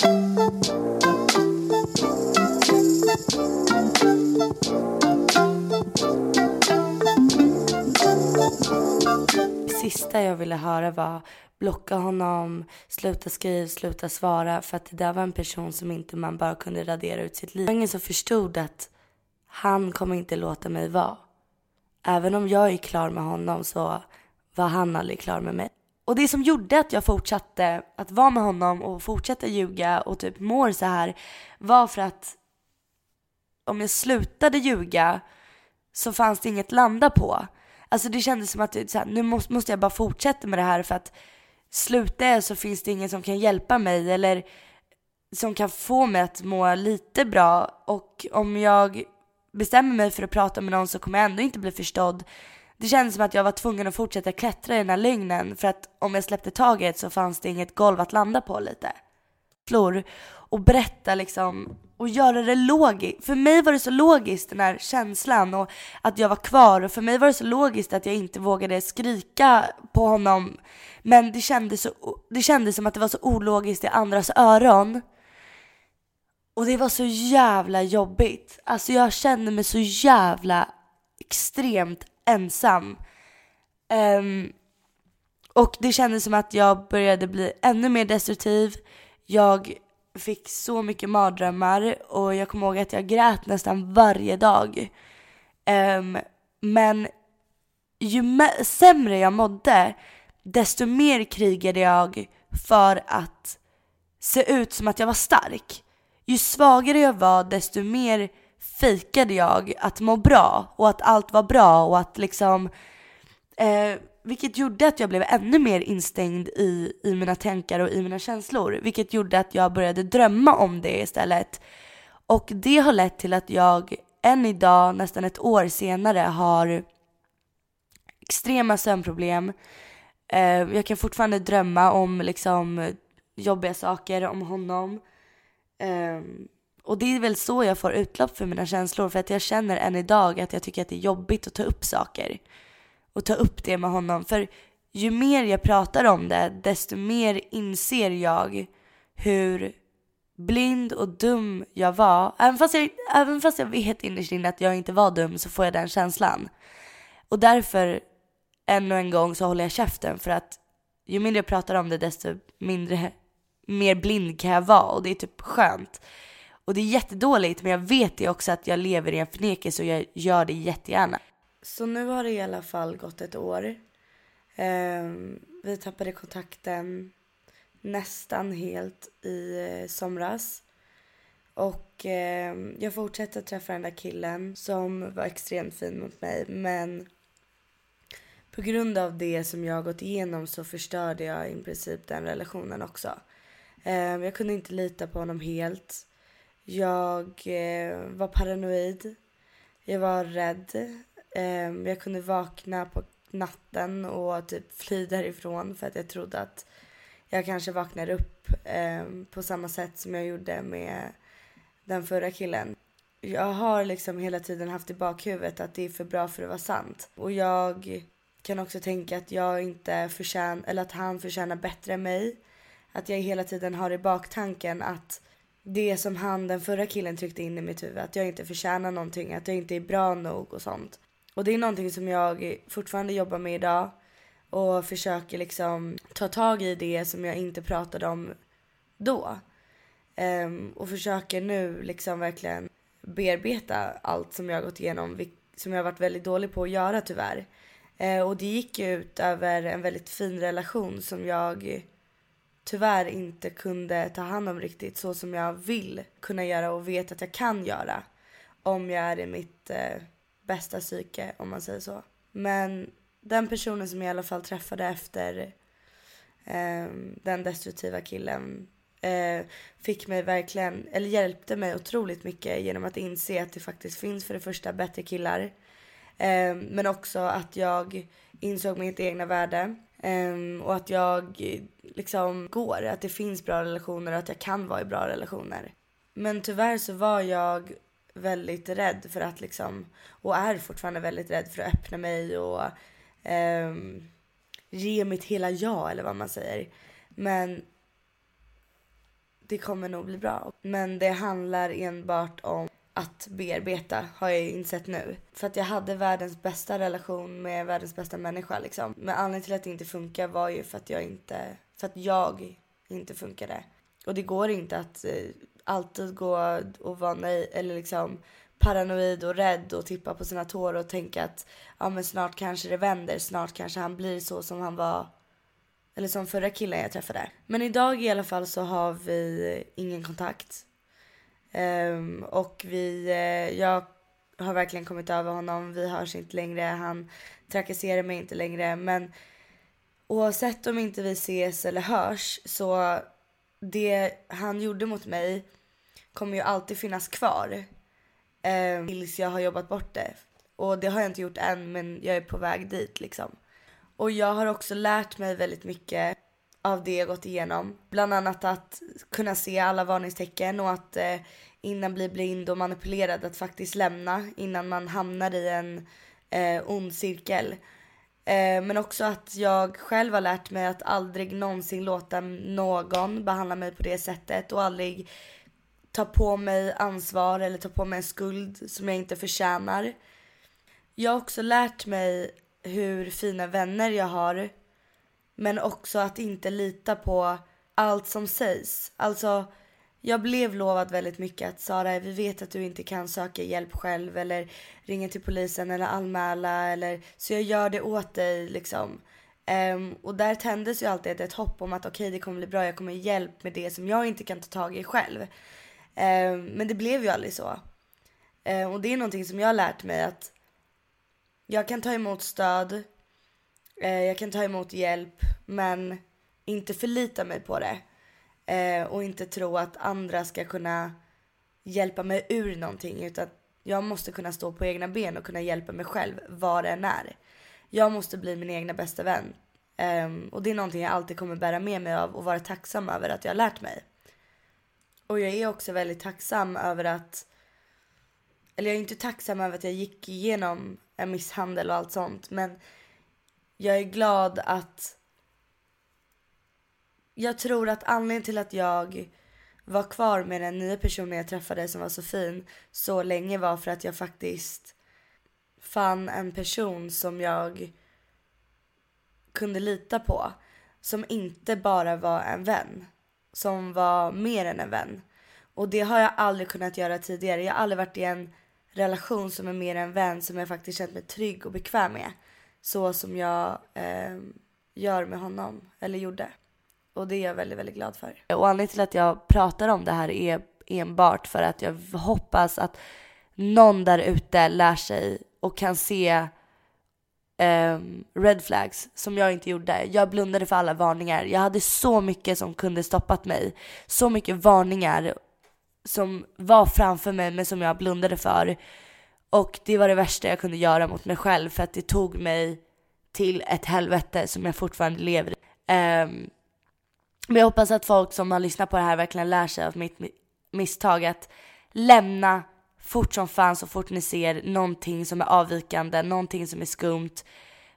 B: sista jag ville höra var blocka honom, sluta skriva, sluta svara. För att det där var en person som inte man bara kunde radera ut sitt liv. Det var ingen som förstod att han kommer inte låta mig vara. Även om jag är klar med honom så var han aldrig klar med mig. Och det som gjorde att jag fortsatte att vara med honom och fortsätta ljuga och typ mår så här var för att om jag slutade ljuga så fanns det inget landa på. Alltså det kändes som att så här, nu måste, måste jag bara fortsätta med det här för att slutar jag så finns det ingen som kan hjälpa mig eller som kan få mig att må lite bra och om jag bestämmer mig för att prata med någon så kommer jag ändå inte bli förstådd. Det kändes som att jag var tvungen att fortsätta klättra i den här lögnen för att om jag släppte taget så fanns det inget golv att landa på lite. Och berätta liksom och göra det logiskt. För mig var det så logiskt den här känslan och att jag var kvar och för mig var det så logiskt att jag inte vågade skrika på honom. Men det kändes, så, det kändes som att det var så ologiskt i andras öron. Och det var så jävla jobbigt. Alltså jag kände mig så jävla extremt ensam. Um, och det kändes som att jag började bli ännu mer destruktiv. Jag fick så mycket mardrömmar och jag kommer ihåg att jag grät nästan varje dag. Um, men ju sämre jag mådde, desto mer krigade jag för att se ut som att jag var stark. Ju svagare jag var, desto mer fejkade jag att må bra och att allt var bra och att liksom eh, vilket gjorde att jag blev ännu mer instängd i, i mina tankar och i mina känslor. Vilket gjorde att jag började drömma om det istället. Och det har lett till att jag än idag, nästan ett år senare, har extrema sömnproblem. Eh, jag kan fortfarande drömma om liksom jobbiga saker om honom. Eh, och det är väl så jag får utlopp för mina känslor för att jag känner än idag att jag tycker att det är jobbigt att ta upp saker och ta upp det med honom. För ju mer jag pratar om det, desto mer inser jag hur blind och dum jag var. Även fast jag, även fast jag vet innerst inne att jag inte var dum så får jag den känslan. Och därför, ännu en gång, så håller jag käften för att ju mindre jag pratar om det desto mindre, mer blind kan jag vara och det är typ skönt. Och det är jättedåligt men jag vet det också att jag lever i en förnekelse och jag gör det jättegärna. Så nu har det i alla fall gått ett år. Eh, vi tappade kontakten nästan helt i eh, somras. Och eh, jag fortsätter träffa den där killen som var extremt fin mot mig men på grund av det som jag har gått igenom så förstörde jag i princip den relationen också. Eh, jag kunde inte lita på honom helt. Jag eh, var paranoid. Jag var rädd. Um, jag kunde vakna på natten och typ fly därifrån för att jag trodde att jag kanske vaknar upp um, på samma sätt som jag gjorde med den förra killen. Jag har liksom hela tiden haft i bakhuvudet att det är för bra för att vara sant. Och jag kan också tänka att jag inte förtjänar, eller att han förtjänar bättre än mig. Att jag hela tiden har i baktanken att det som han, den förra killen, tryckte in i mitt huvud. Att jag inte förtjänar någonting, att jag inte är bra nog och sånt. Och det är någonting som jag fortfarande jobbar med idag och försöker liksom ta tag i det som jag inte pratade om då. Um, och försöker nu liksom verkligen bearbeta allt som jag har gått igenom, som jag har varit väldigt dålig på att göra tyvärr. Uh, och det gick ju ut över en väldigt fin relation som jag tyvärr inte kunde ta hand om riktigt så som jag vill kunna göra och vet att jag kan göra om jag är i mitt uh, bästa psyke om man säger så. Men den personen som jag i alla fall träffade efter eh, den destruktiva killen eh, fick mig verkligen, eller hjälpte mig otroligt mycket genom att inse att det faktiskt finns för det första bättre killar. Eh, men också att jag insåg mitt egna värde. Ehm, och att jag liksom går, att det finns bra relationer och att jag kan vara i bra relationer. Men tyvärr så var jag väldigt rädd för att liksom, och är fortfarande väldigt rädd för att öppna mig och eh, ge mitt hela jag, eller vad man säger. Men det kommer nog bli bra. Men det handlar enbart om att bearbeta har jag insett nu. För att jag hade världens bästa relation med världens bästa människa liksom. Men anledningen till att det inte funkar var ju för att jag inte, för att jag inte funkade. Och det går inte att eh, alltid gå och vara nej, eller liksom paranoid och rädd och tippa på sina tår och tänka att ja men snart kanske det vänder, snart kanske han blir så som han var eller som förra killen jag träffade. Men idag i alla fall så har vi ingen kontakt. Um, och vi, uh, jag har verkligen kommit över honom, vi hörs inte längre, han trakasserar mig inte längre men oavsett om inte vi ses eller hörs så det han gjorde mot mig kommer ju alltid finnas kvar. Eh, tills jag har jobbat bort det. Och det har jag inte gjort än men jag är på väg dit liksom. Och jag har också lärt mig väldigt mycket av det jag gått igenom. Bland annat att kunna se alla varningstecken och att eh, innan bli blind och manipulerad att faktiskt lämna innan man hamnar i en eh, ond cirkel. Eh, men också att jag själv har lärt mig att aldrig någonsin låta någon behandla mig på det sättet och aldrig ta på mig ansvar eller ta på mig en skuld som jag inte förtjänar. Jag har också lärt mig hur fina vänner jag har men också att inte lita på allt som sägs. Alltså jag blev lovad väldigt mycket att Sara, vi vet att du inte kan söka hjälp själv eller ringa till polisen eller anmäla eller så jag gör det åt dig liksom. Um, och där tändes ju alltid ett hopp om att okej okay, det kommer bli bra, jag kommer hjälp med det som jag inte kan ta tag i själv. Um, men det blev ju aldrig så. Um, och det är någonting som jag har lärt mig att jag kan ta emot stöd, uh, jag kan ta emot hjälp men inte förlita mig på det. Eh, och inte tro att andra ska kunna hjälpa mig ur någonting utan jag måste kunna stå på egna ben och kunna hjälpa mig själv vad det än är. Jag måste bli min egna bästa vän. Um, och det är någonting jag alltid kommer bära med mig av och vara tacksam över att jag har lärt mig. Och jag är också väldigt tacksam över att, eller jag är inte tacksam över att jag gick igenom en misshandel och allt sånt men jag är glad att jag tror att anledningen till att jag var kvar med den nya personen jag träffade som var så fin så länge var för att jag faktiskt fann en person som jag kunde lita på. Som inte bara var en vän. Som var mer än en vän. Och det har jag aldrig kunnat göra tidigare. Jag har aldrig varit i en relation som är mer än vän som jag faktiskt känt mig trygg och bekväm med. Så som jag eh, gör med honom, eller gjorde. Och det är jag väldigt, väldigt glad för. Och anledningen till att jag pratar om det här är enbart för att jag hoppas att någon där ute lär sig och kan se um, red flags som jag inte gjorde. Jag blundade för alla varningar. Jag hade så mycket som kunde stoppat mig. Så mycket varningar som var framför mig men som jag blundade för. Och det var det värsta jag kunde göra mot mig själv för att det tog mig till ett helvete som jag fortfarande lever i. Um, men jag hoppas att folk som har lyssnat på det här verkligen lär sig av mitt misstag att lämna fort som fan så fort ni ser någonting som är avvikande, någonting som är skumt.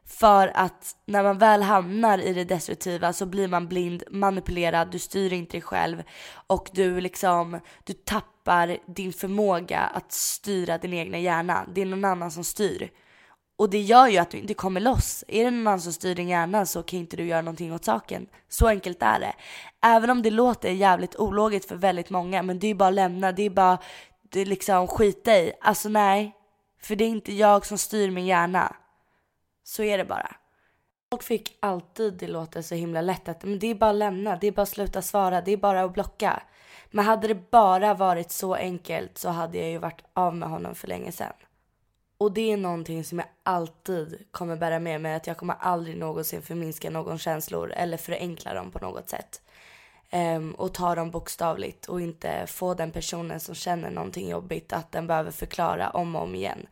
B: För att när man väl hamnar i det destruktiva så blir man blind, manipulerad, du styr inte dig själv och du liksom, du tappar din förmåga att styra din egna hjärna. Det är någon annan som styr. Och det gör ju att du inte kommer loss. Är det någon annan som styr din hjärna så kan inte du göra någonting åt saken. Så enkelt är det. Även om det låter jävligt ologiskt för väldigt många, men det är bara att lämna, det är bara det är liksom skita i. Alltså nej, för det är inte jag som styr min hjärna. Så är det bara. Folk fick alltid det låter så himla lätt att men det är bara att lämna, det är bara att sluta svara, det är bara att blocka. Men hade det bara varit så enkelt så hade jag ju varit av med honom för länge sedan. Och det är någonting som jag alltid kommer bära med mig. Att jag kommer aldrig någonsin förminska någons känslor eller förenkla dem på något sätt. Um, och ta dem bokstavligt och inte få den personen som känner någonting jobbigt att den behöver förklara om och om igen.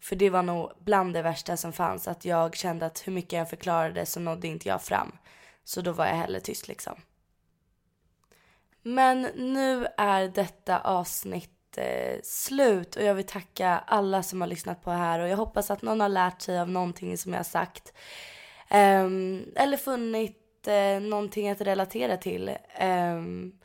B: För det var nog bland det värsta som fanns. Att jag kände att hur mycket jag förklarade så nådde inte jag fram. Så då var jag hellre tyst liksom. Men nu är detta avsnitt Eh, slut och jag vill tacka alla som har lyssnat på det här och jag hoppas att någon har lärt sig av någonting som jag har sagt. Um, eller funnit eh, någonting att relatera till. Um,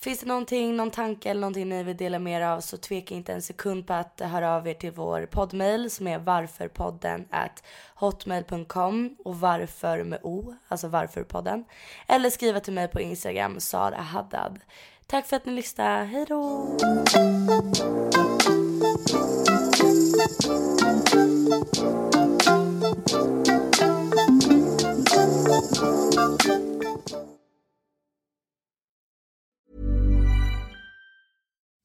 B: finns det någonting, någon tanke eller någonting ni vill dela med er av så tveka inte en sekund på att höra av er till vår poddmail som är varförpodden at hotmail.com och varför med o, alltså varförpodden. Eller skriva till mig på Instagram, Sara Haddad. Tack för att ni lyssnade. Hej då!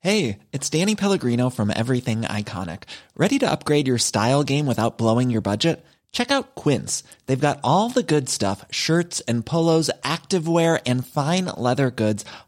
A: Hey, it's Danny Pellegrino from Everything Iconic. Ready to upgrade your style game without blowing your budget? Check out Quince. They've got all the good stuff shirts and polos, activewear, and fine leather goods